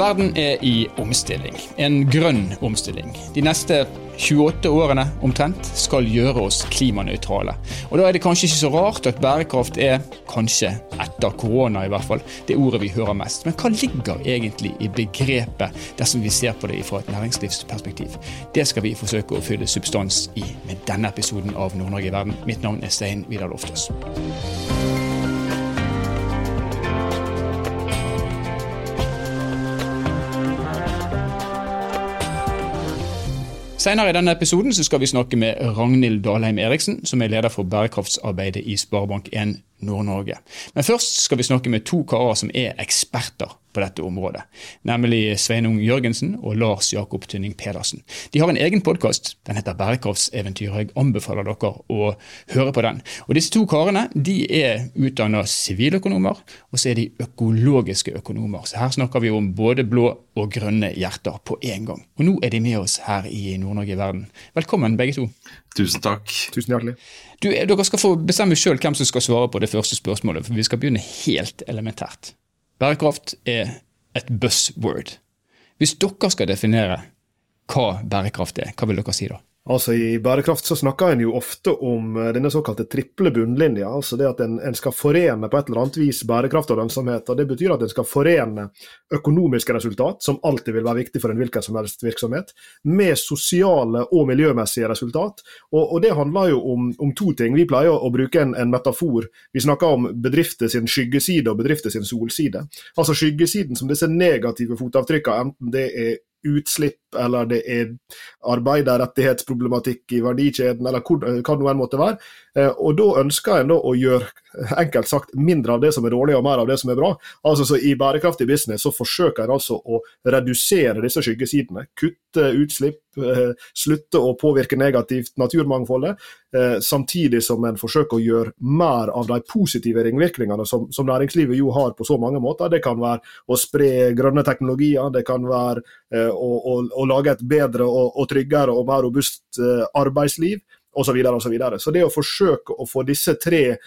Verden er i omstilling. En grønn omstilling. De neste 28 årene omtrent skal gjøre oss klimanøytrale. Og Da er det kanskje ikke så rart at bærekraft er, kanskje etter korona i hvert fall, det ordet vi hører mest. Men hva ligger egentlig i begrepet, dersom vi ser på det fra et næringslivsperspektiv? Det skal vi forsøke å fylle substans i med denne episoden av Nord-Norge i verden. Mitt navn er Stein Vidar Loftaas. Senere i denne episoden skal vi snakke med Ragnhild Dalheim Eriksen, som er leder for bærekraftsarbeidet i Sparebank1 Nord-Norge. Men først skal vi snakke med to karer som er eksperter på dette området. Nemlig Sveinung Jørgensen og Lars Jakob Tynning Pedersen. De har en egen podkast. Den heter Bærekraftseventyr. Jeg anbefaler dere å høre på den. Og Disse to karene de er utdanna siviløkonomer, og så er de økologiske økonomer. Så her snakker vi om både blå og grønne hjerter på én gang. Og nå er de med oss her i Nord-Norge i verden. Velkommen begge to. Tusen takk. Tusen hjertelig. Du, dere skal få bestemme sjøl hvem som skal svare på det første spørsmålet, for vi skal begynne helt elementært. Bærekraft er et buzzword. Hvis dere skal definere hva bærekraft er, hva vil dere si da? Altså I bærekraft så snakker en jo ofte om eh, denne såkalte triple bunnlinja. altså Det at en, en, skal forene på et eller annet vis bærekraft og lønnsomhet. og Det betyr at en skal forene økonomiske resultat, som alltid vil være viktig for en hvilken som helst virksomhet, med sosiale og miljømessige resultat. Og, og Det handler jo om, om, to ting. Vi pleier å bruke en, en metafor. Vi snakker om bedrifter sin skyggeside og bedrifter sin solside. Altså Skyggesiden som disse negative fotavtrykkene, enten det er utslipp, eller det er arbeiderrettighetsproblematikk i verdikjeden, eller hva det nå enn måtte være. Eh, og Da ønsker en da å gjøre enkelt sagt mindre av det som er dårlig og mer av det som er bra. Altså så I bærekraftig business så forsøker en altså å redusere disse skyggesidene. Kutte utslipp, eh, slutte å påvirke negativt naturmangfoldet. Eh, samtidig som en forsøker å gjøre mer av de positive ringvirkningene som, som, næringslivet jo har på så mange måter. Det kan være å spre grønne teknologier, det kan være å, å, å lage et bedre og, og tryggere og mer robust arbeidsliv osv. Så, videre, og så, videre. så det å forsøke å få disse tre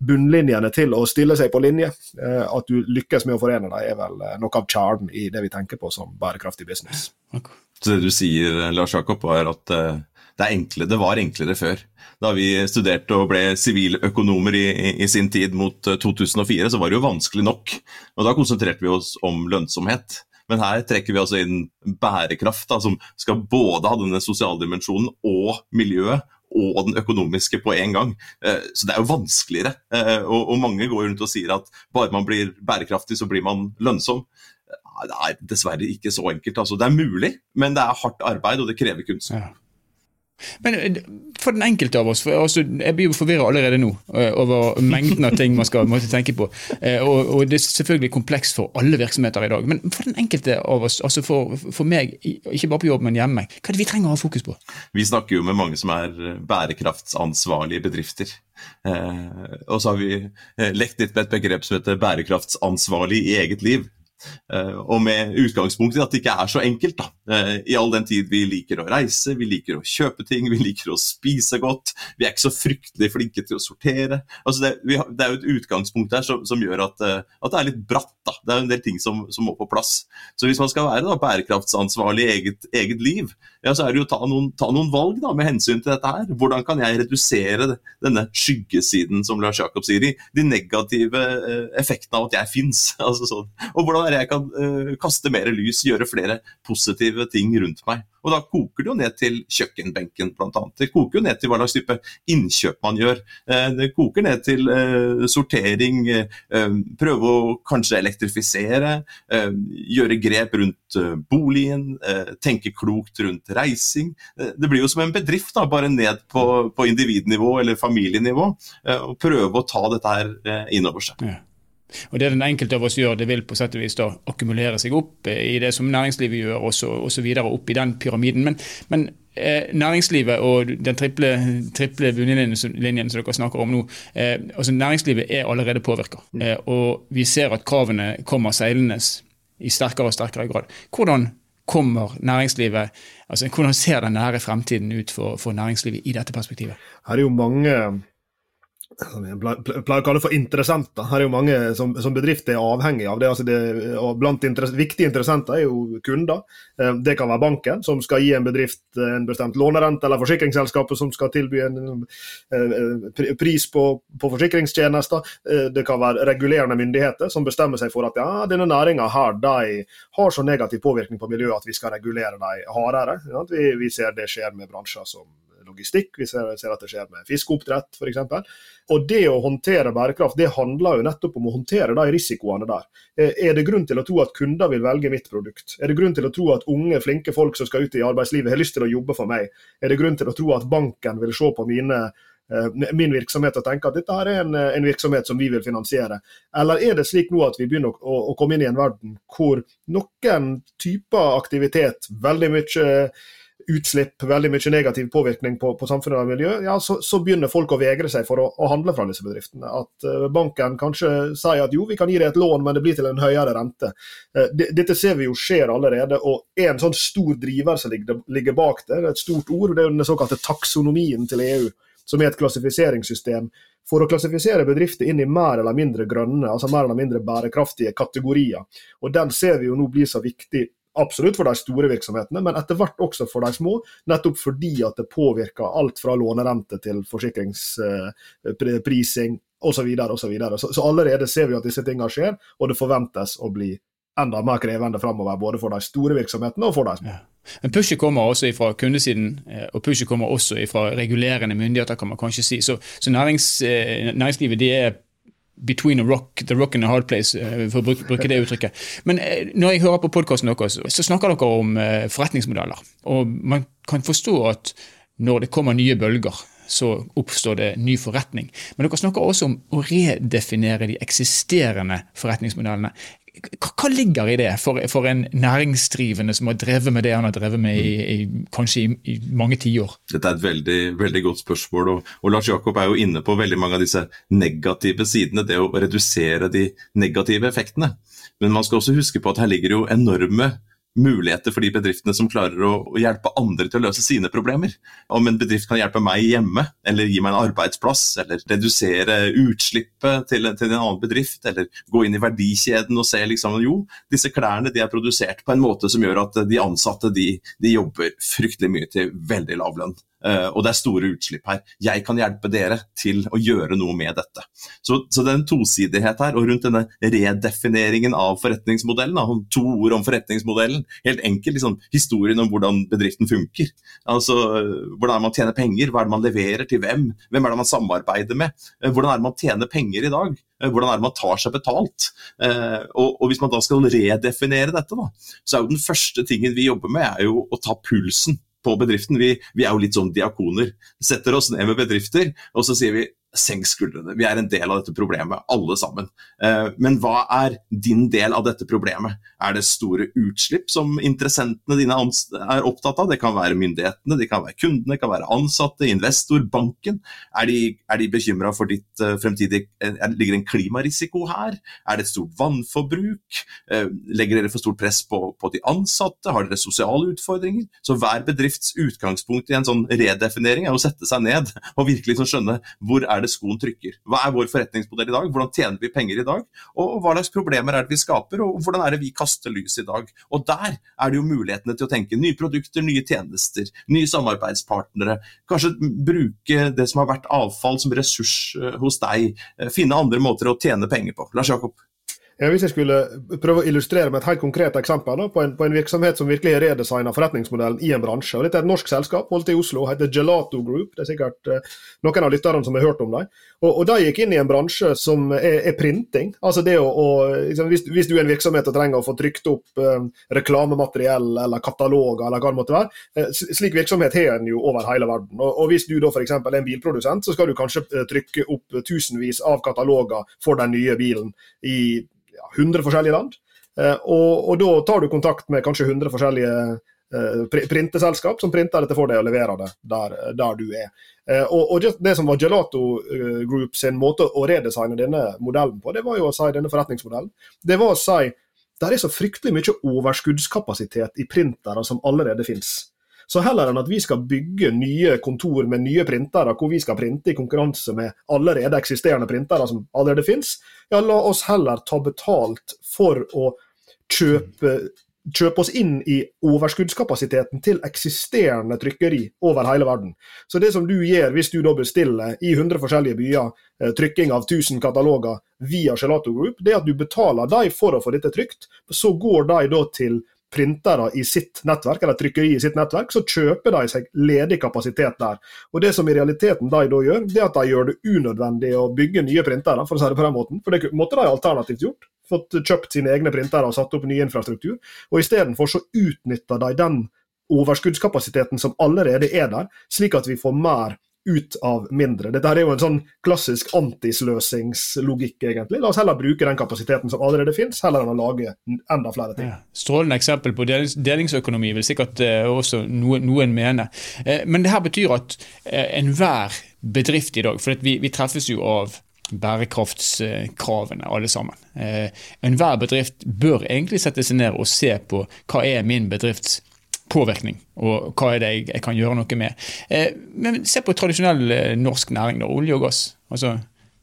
bunnlinjene til å stille seg på linje, eh, at du lykkes med å forene dem, er vel eh, noe av kjernen i det vi tenker på som bærekraftig business. Så det du sier, Lars Jakob, er at eh, det, enkle, det, var enklere før. Da vi studerte og ble siviløkonomer i, i, sin tid mot 2004, så var det jo vanskelig nok. Og Da konsentrerte vi oss om lønnsomhet. Men her trekker vi altså inn bærekraft, da, som skal både ha denne sosialdimensjonen og miljøet og den økonomiske på en gang. Eh, så det er jo vanskeligere. Eh, og mange går rundt og sier at bare man blir bærekraftig, så blir man lønnsom. Det er dessverre ikke så enkelt. Altså, det er mulig, men det er hardt arbeid, og det krever kunnskap. Ja. Men eh, for den enkelte av oss, altså, jeg blir jo forvirra allerede nå eh, over mengden av ting man skal måtte tenke på. Eh, og, og, det er selvfølgelig komplekst for alle virksomheter i dag. Men for den enkelte av oss, altså for, for meg, ikke bare på jobb, men hjemme, hva er det vi trenger å ha fokus på? Vi snakker jo med mange som er bærekraftsansvarlige bedrifter. Og så har vi lekt litt med et begrep som heter bærekraftsansvarlig i eget liv. Eh, og med utgangspunkt i at det ikke er så enkelt. da. Eh, I all den tid vi liker å reise, vi liker å kjøpe ting, vi liker å spise godt. Vi er ikke så fryktelig flinke til å sortere. Altså det, vi, det er jo et utgangspunkt der som, som gjør at, eh, at, det er litt bratt. da. Det er en del ting som, som må på plass. Så hvis man skal være da, bærekraftsansvarlig i eget, eget liv, ja, så er det jo å ta noen, ta noen valg da, med hensyn til dette her. Hvordan kan jeg redusere denne skyggesiden, som Lars Jakob sier, i de negative effektene av at jeg fins? Altså sånn. Og hvordan er det jeg kan uh, kaste mer lys, gjøre flere positive ting rundt meg. Og Da koker det jo ned til kjøkkenbenken bl.a. Det koker jo ned til hva slags type innkjøp man gjør. Uh, det koker ned til uh, sortering, prøve å kanskje elektrifisere, gjøre grep rundt boligen, tenke klokt rundt reising. det blir jo som en bedrift, da, bare ned på, på individnivå eller familienivå. og prøve å ta dette her inn over seg. Ja. Og Det den enkelte av oss gjør, det vil på sett og vis da akkumulere seg opp eh, i det som næringslivet gjør, og så, videre opp i den pyramiden. Men, men eh, næringslivet og den triple, triple bunnlinjen som dere snakker om nå, eh, altså næringslivet er allerede påvirka. Mm. Eh, og vi ser at kravene kommer seilende i sterkere og sterkere grad. Hvordan kommer næringslivet, altså Hvordan ser den nære fremtiden ut for, for næringslivet i dette perspektivet? Her er jo mange pleier å kalle for interessenter. Her er jo mange som, som bedrifter er avhengig av det. Altså det og blant interess viktige interessenter er jo kunder. Eh, det kan være banken, som skal gi en bedrift en bestemt lånerente, eller forsikringsselskapet som skal tilby en eh, pris på, på forsikringstjenester. Eh, det kan være regulerende myndigheter som bestemmer seg for at ja, denne næringa her de har så negativ påvirkning på miljøet at vi skal regulere dem hardere. Ja, vi, vi ser det skjer med bransjer som logistikk, vi ser, ser at det skjer med fiskeoppdrett f.eks. Og det å håndtere bærekraft det handler jo nettopp om å håndtere de risikoene der. Eh, er det grunn til å tro at kunder vil velge mitt produkt? Er det grunn til å tro at unge, flinke folk som skal ut i arbeidslivet har lyst til å jobbe for meg? Er det grunn til å tro at banken vil se på mine eh, min virksomhet og tenke at dette her er en, en, virksomhet som vi vil finansiere? Eller er det slik nå at vi begynner å, å komme inn i en verden hvor noen typer aktivitet, veldig mye utslipp, veldig mye negativ påvirkning på, på samfunnet og miljøet, ja, så, så, begynner folk å vegre seg for å, å handle fra disse bedriftene. At uh, banken kanskje sier at jo, vi kan gi deg et lån, men det blir til en høyere rente. Uh, dette ser vi jo skjer allerede, og en sånn stor driver som ligger, ligger bak det, det er et stort ord, det er den såkalte taksonomien til EU, som er et klassifiseringssystem for å klassifisere bedrifter inn i mer eller mindre grønne, altså mer eller mindre bærekraftige kategorier. Og Den ser vi jo nå blir så viktig absolutt for de store virksomhetene, men etter hvert også for de små. Nettopp fordi at det påvirker alt fra lånerente til forsikringsprising osv. Så, videre, så, så allerede ser vi at disse tingene skjer, og det forventes å bli enda mer krevende framover, både for de store virksomhetene og for de små. Ja. Men pushet kommer også fra kundesiden, eh, og pushet kommer også fra regulerende myndigheter, kan man kanskje si. Så, så nærings, eh, næringslivet det er between a rock, the rock and a hard place, eh, for å bruke, det uttrykket. Men eh, når jeg hører på podkasten deres, så snakker dere om eh, forretningsmodeller. Og man kan forstå at når det kommer nye bølger, så oppstår det ny forretning. Men dere snakker også om å redefinere de eksisterende forretningsmodellene. Hva ligger i det for, for, en næringsdrivende som har drevet med det han har drevet med i, i kanskje i, i mange tiår? Dette er et veldig, veldig godt spørsmål. Og, og, Lars Jakob er jo inne på veldig mange av disse negative sidene. Det å redusere de negative effektene. Men man skal også huske på at her ligger jo enorme muligheter for de bedriftene som klarer å, hjelpe andre til å løse sine problemer. Om en bedrift kan hjelpe meg hjemme, eller gi meg en arbeidsplass, eller redusere utslippet til, til en annen bedrift, eller gå inn i verdikjeden og se liksom, jo, disse klærne de er produsert på en måte som gjør at de ansatte de, de jobber fryktelig mye til veldig lav lønn. Uh, og det er store utslipp her. Jeg kan hjelpe dere til å gjøre noe med dette. Så, så det er en tosidighet her. Og rundt denne redefineringen av forretningsmodellen, da, to ord om forretningsmodellen, helt enkelt liksom, historien om hvordan bedriften funker. Altså, Hvordan er det man tjener penger, hva er det man leverer til hvem, hvem er det man samarbeider med, uh, hvordan er det man tjener penger i dag. Hvordan er det man tar seg betalt? Og, og, Hvis man da skal redefinere dette, da, så er jo den første tingen vi jobber med, er jo å ta pulsen på bedriften. Vi, vi, er jo litt sånn diakoner. Setter oss ned med bedrifter, og så sier vi senk skuldrene. Vi er en del av dette problemet, alle sammen. Eh, men hva er din del av dette problemet? Er det store utslipp som interessentene dine er opptatt av? Det kan være myndighetene, det kan være kundene, det kan være ansatte, investor, banken. Er de, er de bekymra for ditt uh, fremtidige uh, Ligger det en klimarisiko her? Er det et stort vannforbruk? legger dere for stort press på, på de ansatte? Har dere sosiale utfordringer? Så hver bedrifts utgangspunkt i en sånn redefinering er å sette seg ned og virkelig skjønne hvor er er det skoen trykker? Hva er vår forretningsmodell i dag? Hvordan tjener vi penger i dag? Og hva slags problemer er det vi skaper, og hvordan er det vi kaster lys i dag? Og der er det jo mulighetene til å tenke nye produkter, nye tjenester, nye samarbeidspartnere. Kanskje bruke det som har vært avfall som ressurs eh, hos deg. Eh, finne andre måter å tjene penger på. Lars Jakob? Ja, hvis jeg skulle prøve å illustrere med et helt konkret eksempel da, på, en, på, en, virksomhet som virkelig har redesigna forretningsmodellen i en bransje. og Dette er et norsk selskap holdt i Oslo, heter Gelato Group. Det er sikkert eh, noen av lytterne som har hørt om dem. Og, og De gikk inn i en bransje som er, er printing. altså det å, å liksom, hvis, hvis, du er en virksomhet og trenger å få trykt opp eh, reklamemateriell eller kataloger, eller hva det måtte være, eh, slik virksomhet har en jo over hele verden. Og, og Hvis du da f.eks. er en bilprodusent, så skal du kanskje trykke opp tusenvis av kataloger for den nye bilen i 100 forskjellige land. Eh, og, og, da tar du kontakt med kanskje 100 forskjellige eh, printeselskap som printer dette for deg og leverer det der, der du er. Eh, og, og, Det som var Gelato Group sin måte å redesigne denne modellen på, det var jo å si denne forretningsmodellen, det var å si der er så fryktelig mye overskuddskapasitet i printere som allerede finnes. Så heller enn at vi skal bygge nye kontor med nye printere, hvor vi skal printe i konkurranse med allerede eksisterende printere som allerede finnes, ja, la oss heller ta betalt for å kjøpe kjøpe oss inn i overskuddskapasiteten til eksisterende trykkeri over hele verden. Så det som du gjør hvis du da bestiller i 100 forskjellige byer eh, trykking av 1000 kataloger via Gelato Group, det er at du betaler dem for å få dette trykt. Så går de da til printere i sitt nettverk, eller trykkeri i sitt nettverk, så kjøper de seg ledig kapasitet der. Og Det som i realiteten de da gjør, det er at de gjør det unødvendig å bygge nye printere, for å si det på den måten. For det måtte de alternativt gjort fått kjøpt sine egne printere og satt opp ny infrastruktur. Og Istedenfor så utnytter de den overskuddskapasiteten som allerede er der, slik at vi får mer ut av mindre. Dette er jo en sånn klassisk antisløsingslogikk, egentlig. La oss heller bruke den kapasiteten som allerede finnes, heller enn å lage enda flere ting. Ja, strålende eksempel på delings delingsøkonomi, vil sikkert eh, også noen, noen mene. Eh, men det her betyr at eh, enhver bedrift i dag, for vi, vi treffes jo av bærekraftskravene, alle sammen. Eh, enhver bedrift bør egentlig sette seg ned og se på hva er min bedrifts påvirkning, og hva er det jeg, jeg kan gjøre noe med. Eh, men se på tradisjonell eh, norsk næring, da, olje og gass. Altså,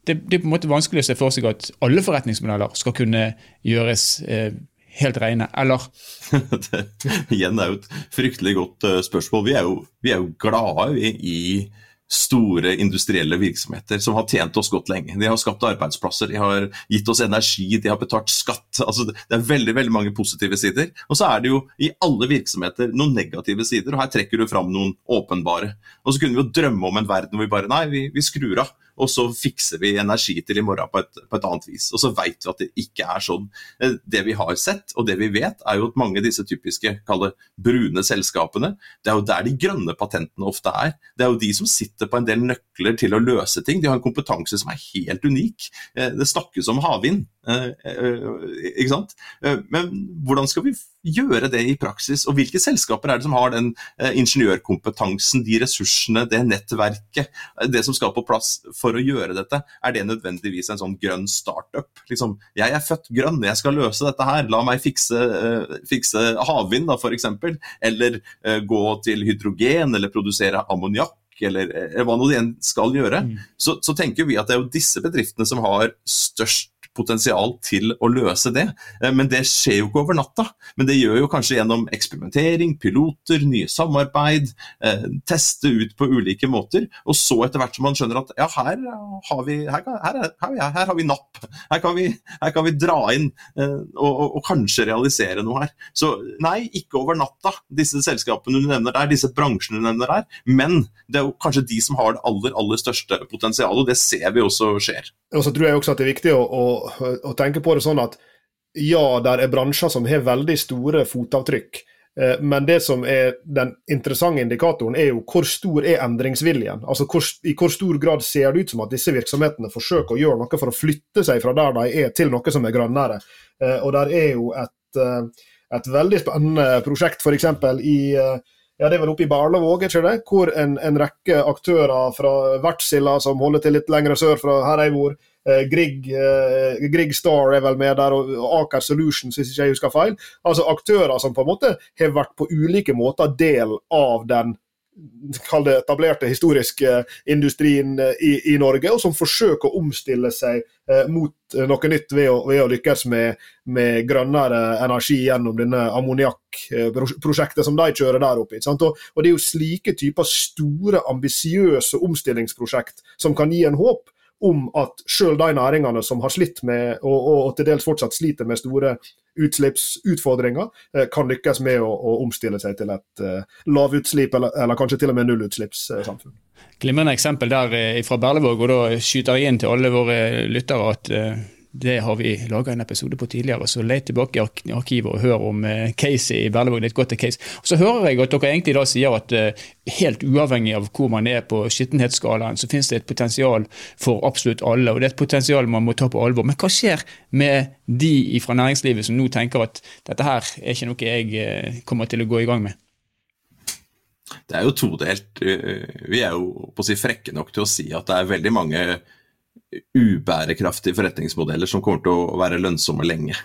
det, det, er på en måte vanskelig å se for seg at alle forretningsmodeller skal kunne gjøres eh, helt rene, eller? det, igjen er jo et fryktelig godt uh, spørsmål. Vi er jo, vi er jo glade i, i store industrielle virksomheter som har tjent oss godt lenge. De har skapt arbeidsplasser, de har gitt oss energi, de har betalt skatt. Altså, det er veldig veldig mange positive sider. Og så er det jo i alle virksomheter noen negative sider, og her trekker du fram noen åpenbare. Og så kunne vi jo drømme om en verden hvor vi bare nei, vi, vi skrur av og så fikser vi energi til i morgen på et, på et annet vis. Og så vet vi at det ikke er sånn. Eh, det vi har sett, og det vi vet, er jo at mange av disse typiske kalle brune selskapene, det er jo der de grønne patentene ofte er. Det er jo de som sitter på en del nøkler til å løse ting. De har en kompetanse som er helt unik. Eh, det snakkes om havvind. Eh, ikke sant? Men hvordan skal vi gjøre det i praksis, og hvilke selskaper er det som har den ingeniørkompetansen, de ressursene, det nettverket, det som skal på plass for å gjøre dette? Er det nødvendigvis en sånn grønn startup? Liksom, jeg er født grønn, jeg skal løse dette her, la meg fikse, fikse havvind da, f.eks., eller gå til hydrogen, eller produsere ammoniakk eller, hva nå de skal gjøre, mm. så, så, tenker vi at det er jo disse bedriftene som har størst potensial til å løse det. Eh, men det skjer jo ikke over natta. Men det gjør jo kanskje gjennom eksperimentering, piloter, nye samarbeid, eh, teste ut på ulike måter. Og så etter hvert som man skjønner at ja, her har vi, her, her, her, her har vi napp. Her kan vi, kan vi dra inn eh, og, og, og, kanskje realisere noe her. Så nei, ikke over natta, disse selskapene du nevner der, disse bransjene du nevner der. Men det er jo kanskje de som har det aller, aller største potensialet, og det ser vi også skjer. Og så tror jeg også at det er viktig å, å, å tenke på det sånn at ja, der er bransjer som har veldig store fotavtrykk. Eh, men det som er den interessante indikatoren, er jo hvor stor er endringsviljen. Altså hvor, I hvor stor grad ser det ut som at disse virksomhetene forsøker å gjøre noe for å flytte seg fra der de er, til noe som er grønnere. Eh, og der er jo et, eh, et veldig spennende prosjekt f.eks. i ja, det er vel oppe i Barlevåg, ikke det? hvor en, en rekke aktører fra Vertsilla, som holder til litt lenger sør fra her jeg bor, eh, Grieg, eh, Grieg, Star er vel med der, og Aker Solutions, hvis ikke jeg husker feil. Altså aktører som på en måte har vært på ulike måter del av den kall det etablerte historiske industrien eh, i, i, Norge, og som forsøker å omstille seg eh, mot eh, noe nytt ved å, ved å lykkes med, med, grønnere energi gjennom denne ammoniakkprosjektet som de kjører der oppe. Og, og, Det er jo slike typer store, ambisiøse omstillingsprosjekt som kan gi en håp om at selv de næringene som har slitt med, og, og, og til dels fortsatt sliter med store utslippsutfordringer, eh, kan lykkes med å, å omstille seg til et uh, lavutslipp, eller, eller, kanskje til og med nullutslippssamfunn. Glimrende eksempel der eh, fra Berlevåg, og da skyter jeg inn til alle våre lyttere at det har vi laga en episode på tidligere, så let tilbake i arkivet og hør om uh, Casey i Berlevåg. Det er et godt case. Og Så hører jeg at dere egentlig da sier at uh, helt uavhengig av hvor man er på skittenhetsskalaen, så finnes det et potensial for absolutt alle, og det er et potensial man må ta på alvor. Men hva skjer med de fra næringslivet som nå tenker at dette her er ikke noe jeg uh, kommer til å gå i gang med? Det er jo todelt. Vi er jo på å si frekke nok til å si at det er veldig mange ubærekraftige forretningsmodeller som kommer til å være lønnsomme lenge.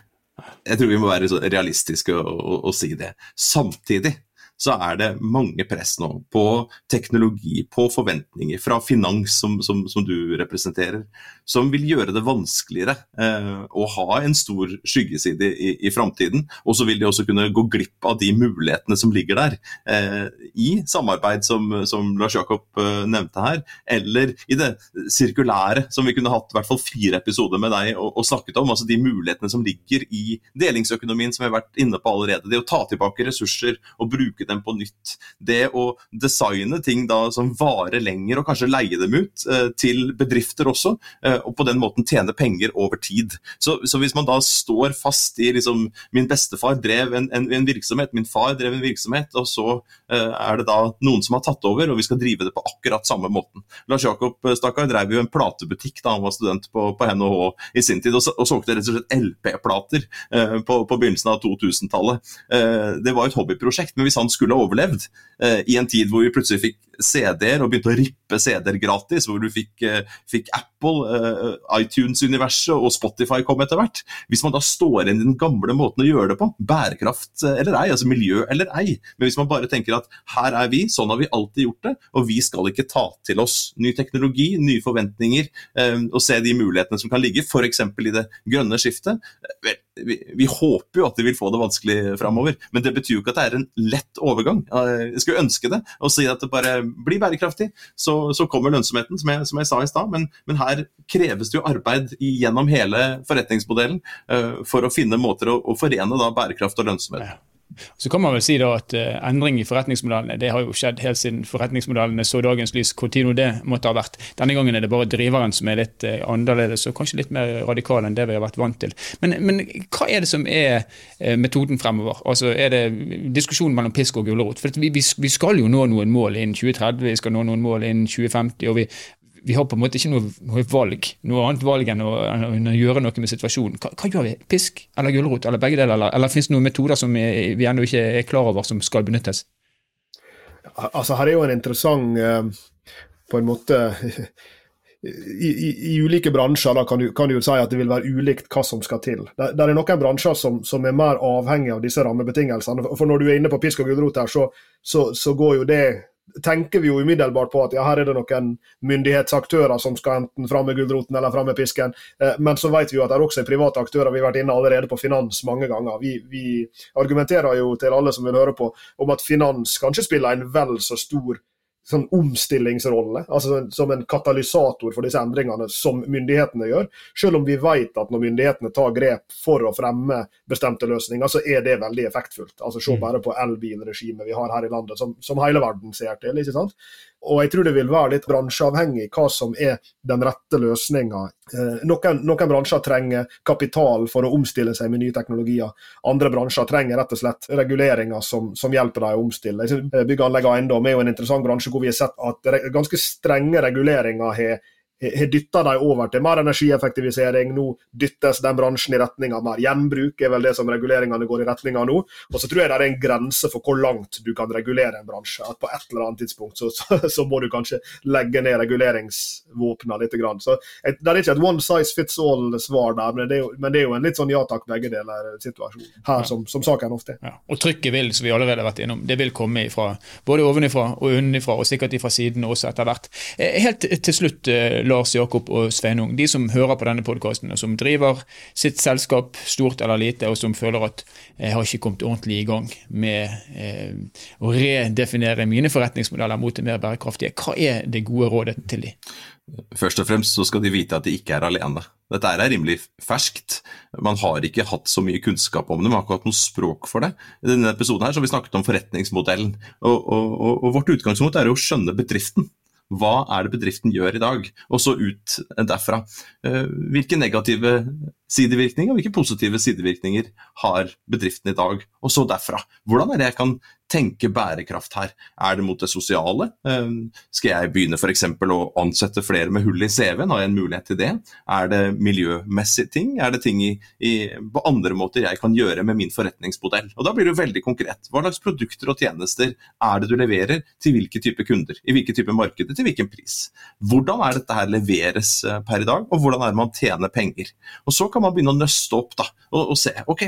Jeg tror vi må være realistiske og, og, og si det. Samtidig så er det mange press nå på teknologi, på forventninger fra finans, som, som, som du representerer, som vil gjøre det vanskeligere eh, å ha en stor skyggeside i, i framtiden. Og så vil de også kunne gå glipp av de mulighetene som ligger der, eh, i samarbeid som, som Lars Jakob eh, nevnte her, eller i det sirkulære, som vi kunne hatt i hvert fall fire episoder med deg og, og snakket om. altså De mulighetene som ligger i delingsøkonomien, som vi har vært inne på allerede. Det å ta tilbake ressurser og bruke dem på nytt. Det å designe ting da som varer lenger, og kanskje leie dem ut eh, til bedrifter også, eh, og på den måten tjene penger over tid. Så, så hvis man da står fast i liksom Min bestefar drev en, en, en, virksomhet, min far drev en virksomhet, og så eh, er det da noen som har tatt over, og vi skal drive det på akkurat samme måten. Lars Jakob eh, Stakkar drev jo en platebutikk da han var student på, på NHH i sin tid, og, og solgte rett og slett LP-plater eh, på, på, begynnelsen av 2000-tallet. Eh, det var et hobbyprosjekt, men hvis han skulle ha overlevd eh, i en tid hvor vi plutselig fikk CD-er og begynte å rippe CD-er gratis, hvor du fikk, eh, fikk Apple, uh, iTunes-universet og Spotify kom etter hvert. Hvis man da står igjen i den gamle måten å gjøre det på, bærekraft eller ei, altså miljø eller ei, men hvis man bare tenker at her er vi, sånn har vi alltid gjort det, og vi skal ikke ta til oss ny teknologi, nye forventninger, og se de mulighetene som kan ligge, f.eks. i det grønne skiftet, vi, vi, håper jo at de vil få det vanskelig framover, men det betyr jo ikke at det er en lett overgang. Jeg skulle ønske det, og si at det bare blir bærekraftig. Så, så kommer lønnsomheten, som jeg, som jeg sa i stad. Men, men, her kreves det jo arbeid gjennom hele forretningsmodellen uh, for å finne måter å, å forene da, bærekraft og lønnsomhet. Så kan man vel si da at uh, endring i forretningsmodellene det har jo skjedd helt siden forretningsmodellene så dagens lys. Når det måtte ha vært. Denne gangen er det bare driveren som er litt uh, annerledes og kanskje litt mer radikal enn det vi har vært vant til. Men, men hva er det som er uh, metoden fremover? Altså Er det diskusjon mellom pisk og gulrot? For vi, vi, skal jo nå noen mål innen 2030, vi skal nå noen mål innen 2050. og vi, vi har på en måte ikke noe, valg, noe annet valg enn å, enn å, gjøre noe med situasjonen. Hva, hva gjør vi? Pisk eller gulrot eller begge deler? Eller, eller finnes det noen metoder som vi, vi ennå ikke er klar over som skal benyttes? Altså Her er jo en interessant eh, på en måte i, i, i, ulike bransjer kan, du, kan du jo si at det vil være ulikt hva som skal til. Det, det er noen bransjer som, som, er mer avhengig av disse rammebetingelsene. For Når du er inne på pisk og gulrot her, så, så, så går jo det tenker vi jo umiddelbart på at ja, her er det noen myndighetsaktører som skal enten fram med gulroten eller fram med pisken. Eh, men så vet vi jo at det er også private aktører. Vi har vært inne allerede på finans mange ganger. Vi, vi argumenterer jo til alle som vil høre på, om at finans kanskje spiller en vel så stor sånn omstillingsrolle, altså som en katalysator for disse endringene som myndighetene gjør. Selv om vi vet at når myndighetene tar grep for å fremme bestemte løsninger, så er det veldig effektfullt. Altså Se mm. bare på elbilregimet vi har her i landet, som, som hele verden ser til. ikke sant? Og jeg tror det vil være litt bransjeavhengig hva som er den rette løsninga. Eh, noen, noen, bransjer trenger kapital for å omstille seg med nye teknologier. Andre bransjer trenger rett og slett reguleringer som, som hjelper dem å omstille. Bygg og anlegg og eiendom er jo en interessant bransje hvor vi har sett at ganske strenge reguleringer har har dytta dem over til mer energieffektivisering. Nå dyttes den bransjen i retning av mer gjenbruk, er vel det som reguleringene går i retning av nå. Og så tror jeg det er en grense for hvor langt du kan regulere en bransje. At på et eller annet tidspunkt så, så, så må du kanskje legge ned reguleringsvåpnene litt. Grann. Så Det er ikke et one size fits all-svar der, men det, jo, men det, er jo, en litt sånn ja takk, begge deler-situasjon her, som, som, saken ofte er. Ja. Og trykket vil, som vi allerede har vært innom, det vil komme ifra, både ovenifra og underifra, og sikkert ifra siden også etter hvert. Eh, helt til slutt, eh, Lars Jakob og Sveinung, de som hører på denne podkasten, og som driver sitt selskap, stort eller lite, og som føler at jeg har ikke kommet ordentlig i gang med eh, å redefinere mine forretningsmodeller mot det mer bærekraftige, hva er det gode rådet til de? Først og fremst så skal de vite at de ikke er alene. Dette er rimelig ferskt. Man har ikke hatt så mye kunnskap om det, man har ikke hatt noe språk for det. I denne episoden her så har vi snakket om forretningsmodellen, og, og, og, og vårt utgangspunkt er å skjønne bedriften. Hva er det bedriften gjør i dag? Og så ut derfra. Eh, hvilke negative sidevirkninger og hvilke positive sidevirkninger har bedriften i dag? Og så derfra. Hvordan er det jeg kan tenke bærekraft her? Er det mot det sosiale? Ehm, skal jeg begynne f.eks. å ansette flere med hull i CV-en? Har jeg en mulighet til det? Er det miljømessige ting? Er det ting i, i, på andre måter jeg kan gjøre med min forretningsmodell? Og Da blir det veldig konkret. Hva slags produkter og tjenester er det du leverer til hvilke type kunder? I hvilke type markeder, til hvilken pris? Hvordan er dette her leveres eh, per i dag, og hvordan er det man tjener penger? Og Så kan man begynne å nøste opp da, og, og, se ok,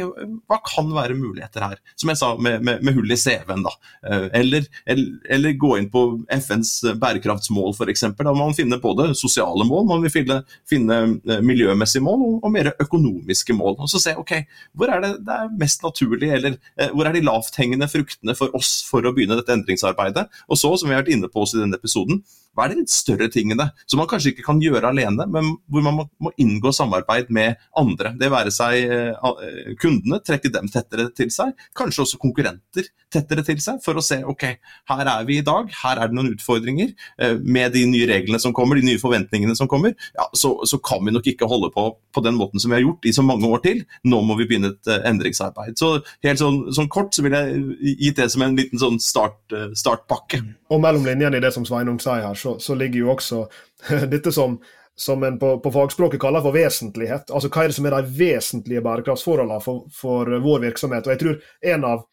hva kan være muligheter her. Som jeg sa, med, med, med hull i CV-en. da, eh, eller, eller, eller, gå inn på FNs bærekraftsmål f.eks. Da må man finne både sosiale mål, man vil finne, finne eh, miljømessige mål og, og, mer økonomiske mål. Og så se ok, hvor er det det er mest naturlig, eller hvor er de lavthengende fruktene for oss for å begynne dette endringsarbeidet. Og så, som vi har vært inne på oss i denne episoden, hva er de litt større tingene som man kanskje ikke kan gjøre alene, men hvor man må, må inngå samarbeid med andre. Det være seg eh, kundene, trekke dem tettere til seg, kanskje også konkurrenter tettere til seg, for å se ok, her er vi i dag, her er det noen utfordringer. Eh, med de nye reglene som kommer, de nye forventningene som kommer, ja, så, så, kan vi nok ikke holde på på den måten som vi har gjort i så mange år til. Nå må vi begynne et uh, endringsarbeid. Så helt sånn, sånn, kort så vil jeg gitt det som en liten sånn start, startpakke. Og mellom linjene i det som Sveinung sier her, så, så ligger jo også dette som, som en på, på, fagspråket kaller for vesentlighet. Altså Hva er det som er de vesentlige bærekraftsforholdene for, for vår virksomhet? Og jeg tror en av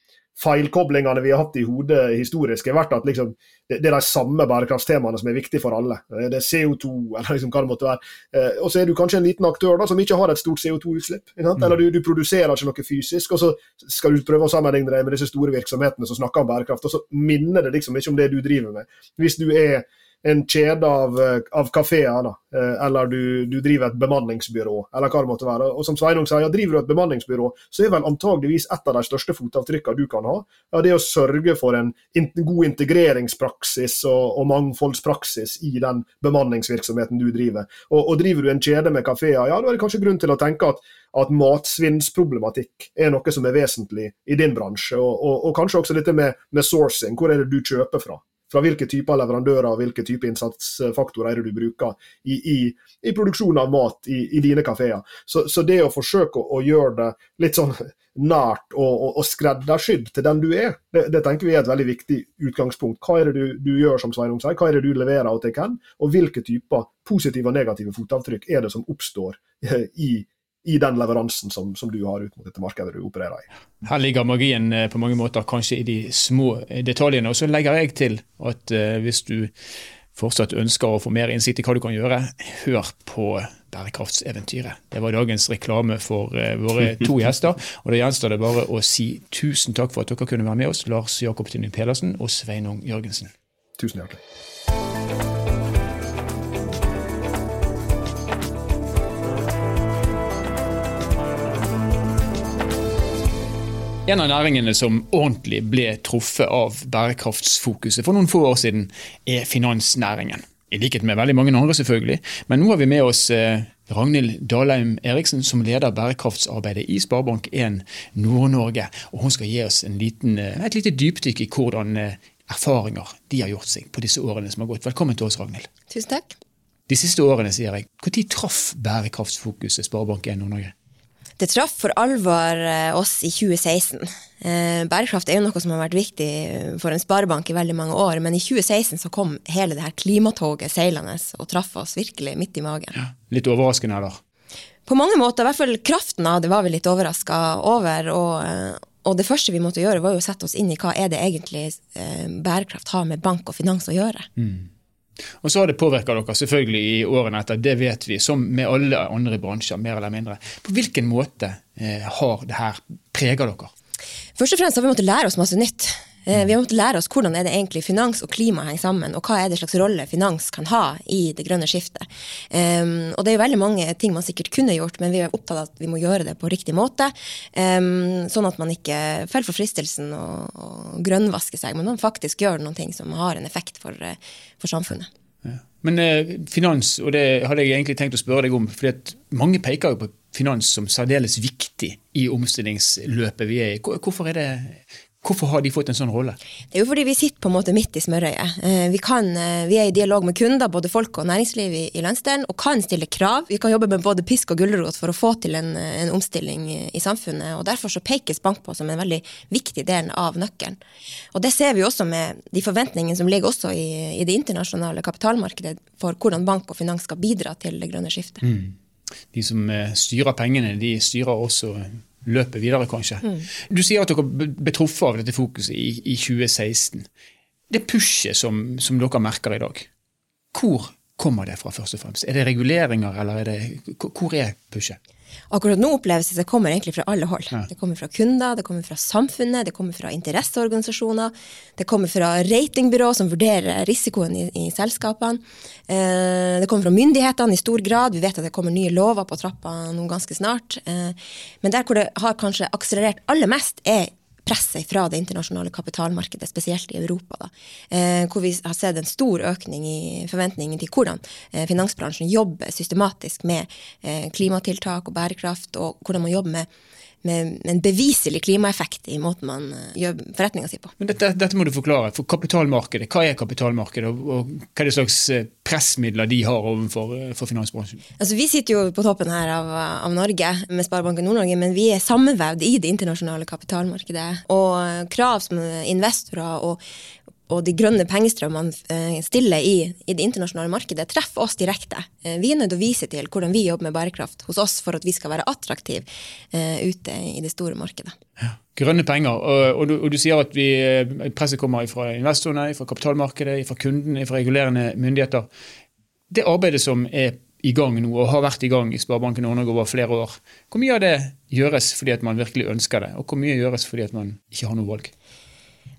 feilkoblingene vi har hatt i hodet historisk, har vært at liksom, det, det, er de samme bærekraftstemaene som er viktige for alle. Det er CO2, eller liksom hva det måtte være. Eh, og så er du kanskje en liten aktør da, som ikke har et stort CO2-utslipp. Mm. Eller du, du, produserer ikke noe fysisk, og så skal du prøve å sammenligne deg med disse store virksomhetene som snakker om bærekraft, og så minner det liksom ikke om det du driver med. Hvis du er en kjede av, eh, av kafeer, eh, eller du, du, driver et bemanningsbyrå, eller hva det måtte være. Og som Sveinung sier, driver du et bemanningsbyrå, så er vel antageligvis et av de største fotavtrykkene du kan ha, ja, det å sørge for en god integreringspraksis og, og, mangfoldspraksis i den bemanningsvirksomheten du driver. Og, og driver du en kjede med kafeer, ja, da er det kanskje grunn til å tenke at at matsvinnsproblematikk er noe som er vesentlig i din bransje. Og, og kanskje også dette med, med, sourcing. Hvor er det du kjøper fra? Fra hvilke typer leverandører og hvilke typer innsatsfaktorer er det du bruker i, i, i produksjon av mat i, i dine kafeer. Så, så, det å forsøke å, å, gjøre det litt sånn nært og, og, og skreddersydd til den du er, det, det, tenker vi er et veldig viktig utgangspunkt. Hva er det du, du gjør, som Sveinung sier, hva er det du leverer til hvem, og hvilke typer positive og negative fotavtrykk er det som oppstår i i den leveransen som, som, du har ut mot dette markedet du opererer i. Her ligger magien eh, på mange måter kanskje i de små eh, detaljene. Og så legger jeg til at uh, hvis du fortsatt ønsker å få mer innsikt i hva du kan gjøre, hør på Bærekraftseventyret. Det var dagens reklame for våre to gjester. Og det gjenstår det bare å si tusen takk for at dere kunne være med oss, Lars Jakob Tynning Pedersen og Sveinung Jørgensen. Tusen hjertelig. En av næringene som ordentlig ble truffet av bærekraftsfokuset for noen få år siden, er finansnæringen. I likhet med veldig mange andre, selvfølgelig. Men nå har vi med oss eh, Ragnhild Dalheim Eriksen, som leder bærekraftsarbeidet i Sparebank1 Nord-Norge. Og Hun skal gi oss liten, eh, et lite dypdykk i hvordan eh, erfaringer de har gjort seg på disse årene som har gått. Velkommen til oss, Ragnhild. Tusen takk. De siste årene, sier jeg. Når traff bærekraftsfokuset Sparebank1 Nord-Norge? Det traff for alvor eh, oss i 2016. Eh, bærekraft er jo noe som har vært viktig for en sparebank i veldig mange år, men i 2016 så kom hele det her klimatoget seilende og traff oss virkelig midt i magen. Ja, litt overraskende, eller? På mange måter. I hvert fall kraften av det var vi litt overraska over. Og, eh, og, det første vi måtte gjøre, var jo å sette oss inn i hva er det egentlig bærekraft har med bank og finans å gjøre. Mm. Og så har det påvirka dere selvfølgelig i årene etter, det vet vi, som med alle andre bransjer, mer eller mindre. På hvilken måte eh, har det her prega dere? Først og fremst har vi måttet lære oss masse nytt. Eh, vi har måttet lære oss hvordan er det egentlig finans og klima henger sammen, og hva er det slags rolle finans kan ha i det grønne skiftet. Um, og det er jo veldig mange ting man sikkert kunne gjort, men vi er opptatt av at vi må gjøre det på riktig måte. Um, sånn at man ikke faller for fristelsen og, grønnvasker seg, men man faktisk gjør noen ting som har en effekt for, eh, for samfunnet. Ja. Men eh, finans, og det hadde jeg egentlig tenkt å spørre deg om, fordi mange peker jo på finans som særdeles viktig i omstillingsløpet vi er i. Hvorfor er det Hvorfor har de fått en sånn rolle? Det er jo fordi vi sitter på en måte midt i smørøyet. Eh, vi, kan, eh, vi er i dialog med kunder, både folk og næringsliv i, i landsdelen, og kan stille krav. Vi kan jobbe med både pisk og gulrot for å få til en, en, omstilling i samfunnet. og Derfor så pekes bank på som en veldig viktig del av nøkkelen. Og Det ser vi også med de forventningene som ligger også i, i det internasjonale kapitalmarkedet for hvordan bank og finans skal bidra til det grønne skiftet. Mm. De som eh, styrer pengene, de styrer også løpet videre, kanskje. Mm. Du sier at dere ble truffet av dette fokuset i, i 2016. Det pushet som, som, dere merker i dag, hvor kommer det fra, først og fremst? Er det reguleringer, eller er det, hvor er pushet? Akkurat nå oppleves det det kommer egentlig fra alle hold. Ja. Det kommer fra kunder, det kommer fra samfunnet, det kommer fra interesseorganisasjoner, det kommer fra ratingbyrå som vurderer risikoen i, i selskapene. Eh, det kommer fra myndighetene i stor grad. Vi vet at det kommer nye lover på trappa nå ganske snart. Eh, men der hvor det har kanskje akselerert aller mest, er presset fra det internasjonale kapitalmarkedet, spesielt i Europa. Da, eh, hvor vi har sett en stor økning i forventningen til hvordan eh, finansbransjen jobber systematisk med eh, klimatiltak og bærekraft, og hvordan man jobber med med en beviselig klimaeffekt i måten man eh, gjør forretninga si på. Men dette, dette, må du forklare. For kapitalmarkedet, Hva er kapitalmarkedet, og, hva er det slags eh, pressmidler de har overfor eh, finansbransjen? Altså, vi sitter jo på toppen her av, av Norge med Sparebanken Nord-Norge, men vi er sammenvevd i det internasjonale kapitalmarkedet. Og krav som investorer og, og de grønne pengestrømmene eh, stiller i, i, det internasjonale markedet, treffer oss direkte. Eh, vi er nødt til å vise til hvordan vi jobber med bærekraft hos oss for at vi skal være attraktive uh, ute i det store markedet. Ja. Grønne penger, og, og, du, og, du, sier at vi, presset kommer fra investorene, fra kapitalmarkedet, fra kundene, fra regulerende myndigheter. Det arbeidet som er i gang nå, og har vært i gang i Sparebanken Nord-Norge over flere år, hvor mye av det gjøres fordi at man virkelig ønsker det, og hvor mye gjøres fordi at man ikke har noe valg?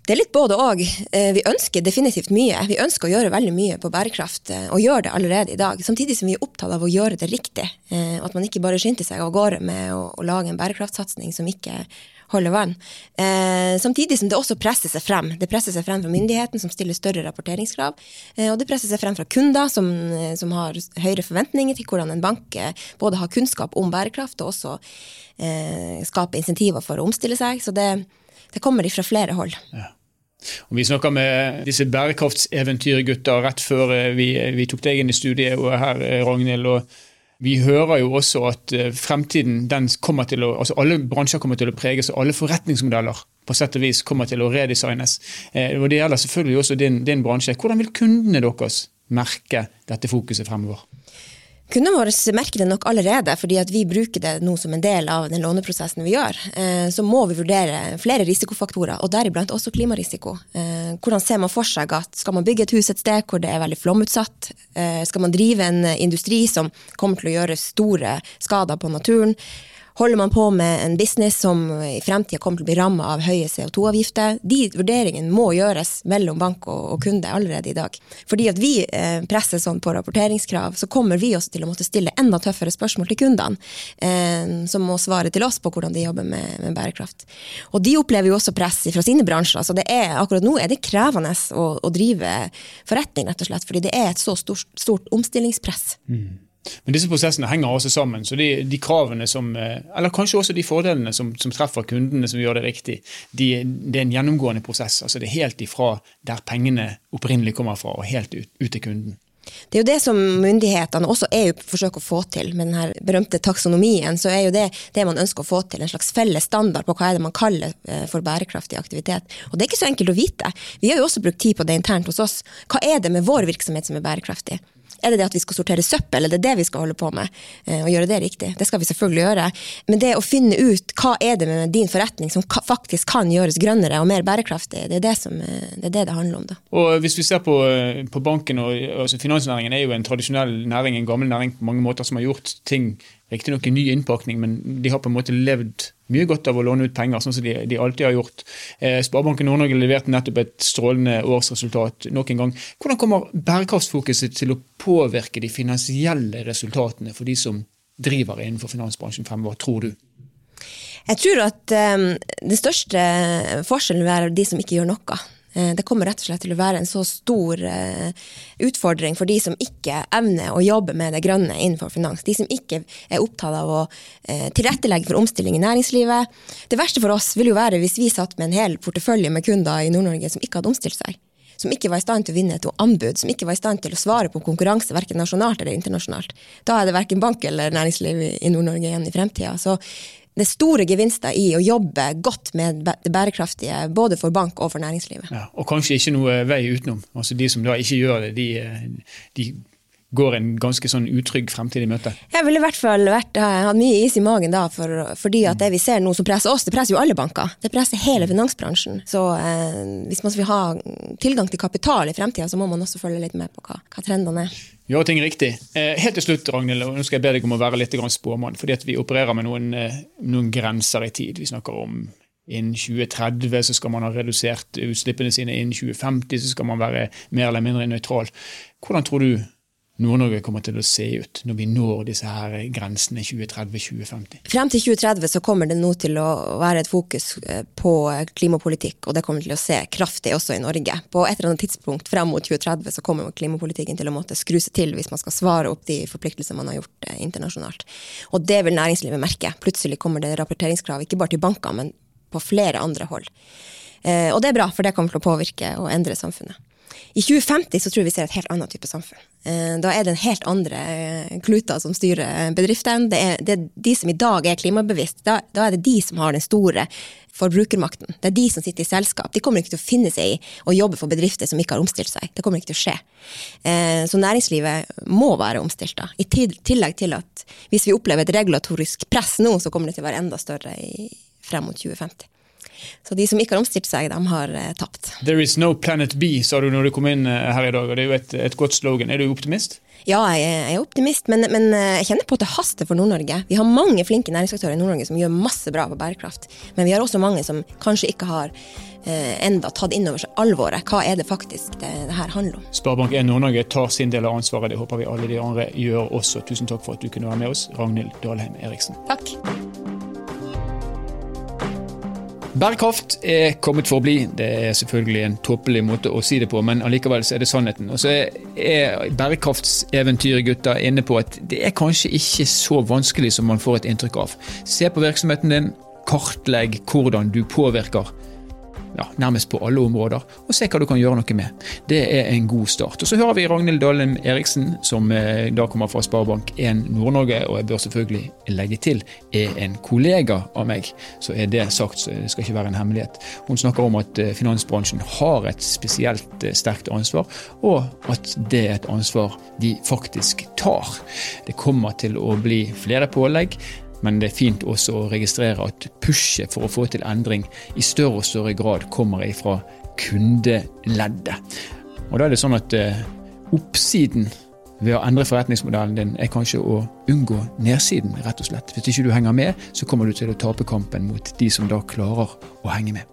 Det er litt både og. Eh, vi ønsker definitivt mye. Vi ønsker å gjøre veldig mye på bærekraft, eh, og gjør det allerede i dag. Samtidig som vi er opptatt av å gjøre det riktig. Og at man ikke bare skynder seg av gårde med å, å lage en bærekraftsatsing som ikke holder vann. samtidig som det også presser seg frem. Det presser seg frem fra myndigheten, som stiller større rapporteringskrav. og det presser seg frem fra kunder, som, som har høyere forventninger til hvordan en bank både har kunnskap om bærekraft, og også skaper insentiver for å omstille seg. Så det det kommer fra flere hold. Ja. Vi snakka med disse bærekraftseventyrgutta rett før eh, vi, vi, tok deg inn i studiet her, eh, Ragnhild. og vi hører jo også at eh, fremtiden, den kommer til å, altså alle bransjer kommer til å preges, og alle forretningsmodeller på sett og vis kommer til å redesignes. Og Det gjelder selvfølgelig også din, din bransje. Hvordan vil kundene deres merke dette fokuset fremover? Kundene våre merker det nok allerede, fordi at vi bruker det nå som en del av den låneprosessen vi gjør. Eh, så må vi vurdere flere risikofaktorer, og deriblant også klimarisiko. Eh, hvordan ser man for seg at skal man bygge et hus et sted hvor det er veldig flomutsatt? Eh, skal man drive en industri som kommer til å gjøre store skader på naturen? Holder man på med en business som i fremtida kommer til å bli ramma av høye CO2-avgifter? De vurderingene må gjøres mellom bank og, kunde allerede i dag. Fordi at vi eh, presser sånn på rapporteringskrav, så kommer vi også til å måtte stille enda tøffere spørsmål til kundene, eh, som må svare til oss på hvordan de jobber med, med, bærekraft. Og de opplever jo også press fra sine bransjer. så det er, akkurat nå er det krevende å, å drive forretning, rett og slett, fordi det er et så stort, stort omstillingspress. Mm. Men disse prosessene henger også sammen. så de, de, kravene som, eh, Eller kanskje også de fordelene som, som treffer kundene, som gjør det riktig, de, det er en gjennomgående prosess. altså Det er helt ifra der pengene opprinnelig kommer fra, og helt ut, ut til kunden. Det er jo det som myndighetene også EU forsøker å få til med den berømte taksonomien. så er jo det det man ønsker å få til, en slags felles standard på hva er det man kaller eh, for bærekraftig aktivitet. Og det er ikke så enkelt å vite. Vi har jo også brukt tid på det internt hos oss. Hva er det med vår virksomhet som er bærekraftig? Er det det at vi skal sortere søppel, eller det er det vi skal holde på med? Eh, og gjøre det riktig. Det skal vi selvfølgelig gjøre. Men det å finne ut hva er det med din forretning som faktisk kan gjøres grønnere og mer bærekraftig, det er det som, eh, det, er det, det handler om. da. Og Hvis vi ser på, eh, på banken og altså Finansnæringen er jo en tradisjonell næring, en gammel næring på mange måter, som har gjort ting Riktignok en ny innpakning, men de har på en måte levd mye godt av å låne ut penger, sånn som de, de alltid har gjort. Eh, Sparebanken Nord-Norge leverte nettopp et strålende årsresultat nok en gang. Hvordan kommer bærekraftsfokuset til å påvirke de finansielle resultatene for de som driver innenfor finansbransjen fremover, tror du? Jeg tror at um, den største forskjellen vil være de som ikke gjør noe. Eh, det kommer rett og slett til å være en så stor eh, utfordring for de som ikke evner å jobbe med det grønne innenfor finans. De som ikke er opptatt av å eh, tilrettelegge for omstilling i næringslivet. Det verste for oss vil jo være hvis vi satt med en hel portefølje med kunder i Nord-Norge som ikke hadde omstilt seg. Som ikke var i stand til å vinne et anbud, som ikke var i stand til å svare på konkurranse, verken nasjonalt eller internasjonalt. Da er det verken bank eller næringsliv i Nord-Norge igjen i fremtida. Så det er store gevinster i å jobbe godt med det bærekraftige, både for bank og for næringslivet. Ja, og kanskje ikke noe vei utenom. Altså De som da ikke gjør det, de, de går en ganske sånn utrygg fremtid i møte? Jeg ville i hvert fall vært, hatt mye is i magen da, for, fordi at det vi ser nå som presser oss, det presser jo alle banker. Det presser hele finansbransjen. Så eh, hvis man vil ha tilgang til kapital i fremtida, så må man også følge litt med på hva, hva trendene er. Gjøre ting riktig. Eh, helt til slutt, Ragnhild, og nå skal jeg be deg om å være litt spåmann. fordi at vi opererer med noen, eh, noen grenser i tid. Vi snakker om Innen 2030 så skal man ha redusert utslippene sine, innen 2050 så skal man være mer eller mindre nøytral. Hvordan tror du Nord-Norge kommer til å se ut når vi når disse her grensene 2030-2050? Frem til 2030 så kommer det nå til å være et fokus eh, på klimapolitikk, og det kommer til å se kraftig også i Norge. På et eller annet tidspunkt frem mot 2030 så kommer klimapolitikken til å måtte skru seg til hvis man skal svare opp de forpliktelsene man har gjort eh, internasjonalt. Og det vil næringslivet merke. Plutselig kommer det rapporteringskrav ikke bare til banker, men på flere andre hold. Eh, og det er bra, for det kommer til å påvirke og endre samfunnet. I 2050 så tror jeg vi ser et helt annet type samfunn. Eh, da er det en helt andre eh, kluter som styrer bedriftene. Det er, det er de som i dag er klimabevisst. Da, da, er det de som har den store forbrukermakten. Det er de som sitter i selskap. De kommer ikke til å finne seg i å jobbe for bedrifter som ikke har omstilt seg. Det kommer ikke til å skje. Eh, så næringslivet må være omstilt. da. I tillegg til at hvis vi opplever et regulatorisk press nå, så kommer det til å være enda større frem mot 2050. Så de som ikke har omstilt seg, de har eh, tapt. There is no planet B, sa du når du kom inn eh, her i dag. og Det er jo et, et godt slogan. Er du optimist? Ja, jeg er optimist, men, men eh, jeg kjenner på at det haster for Nord-Norge. Vi har mange flinke næringsaktører i Nord-Norge som gjør masse bra på bærekraft. Men vi har også mange som kanskje ikke har eh, enda tatt inn over seg alvoret. Hva er det faktisk det, det her handler om? Sparebank1 Nord-Norge tar sin del av ansvaret. Det håper vi alle de andre gjør også. Tusen takk for at du kunne være med oss, Ragnhild Dalheim Eriksen. Takk. Bærekraft er kommet for å bli. Det er selvfølgelig en tåpelig måte å si det på, men allikevel er det sannheten. Og så er bærekraftseventyret gutta inne på at det er kanskje ikke så vanskelig som man får et inntrykk av. Se på virksomheten din, kartlegg hvordan du påvirker ja, nærmest på alle områder, og se hva du kan gjøre noe med. Det er en god start. Og Så hører vi Ragnhild Dahlen Eriksen, som eh, da kommer fra Sparebank1 Nord-Norge, og jeg bør selvfølgelig legge til er en kollega av meg. Så er det sagt, så det skal ikke være en hemmelighet. Hun snakker om at eh, finansbransjen har et spesielt eh, sterkt ansvar, og at det er et ansvar de faktisk tar. Det kommer til å bli flere pålegg. Men det er fint også å registrere at pushet for å få til endring i større og større grad kommer ifra kundeleddet. Og da er det sånn at eh, oppsiden ved å endre forretningsmodellen din er kanskje å unngå nedsiden, rett og slett. Hvis ikke du henger med, så kommer du til å tape kampen mot de som da klarer å henge med.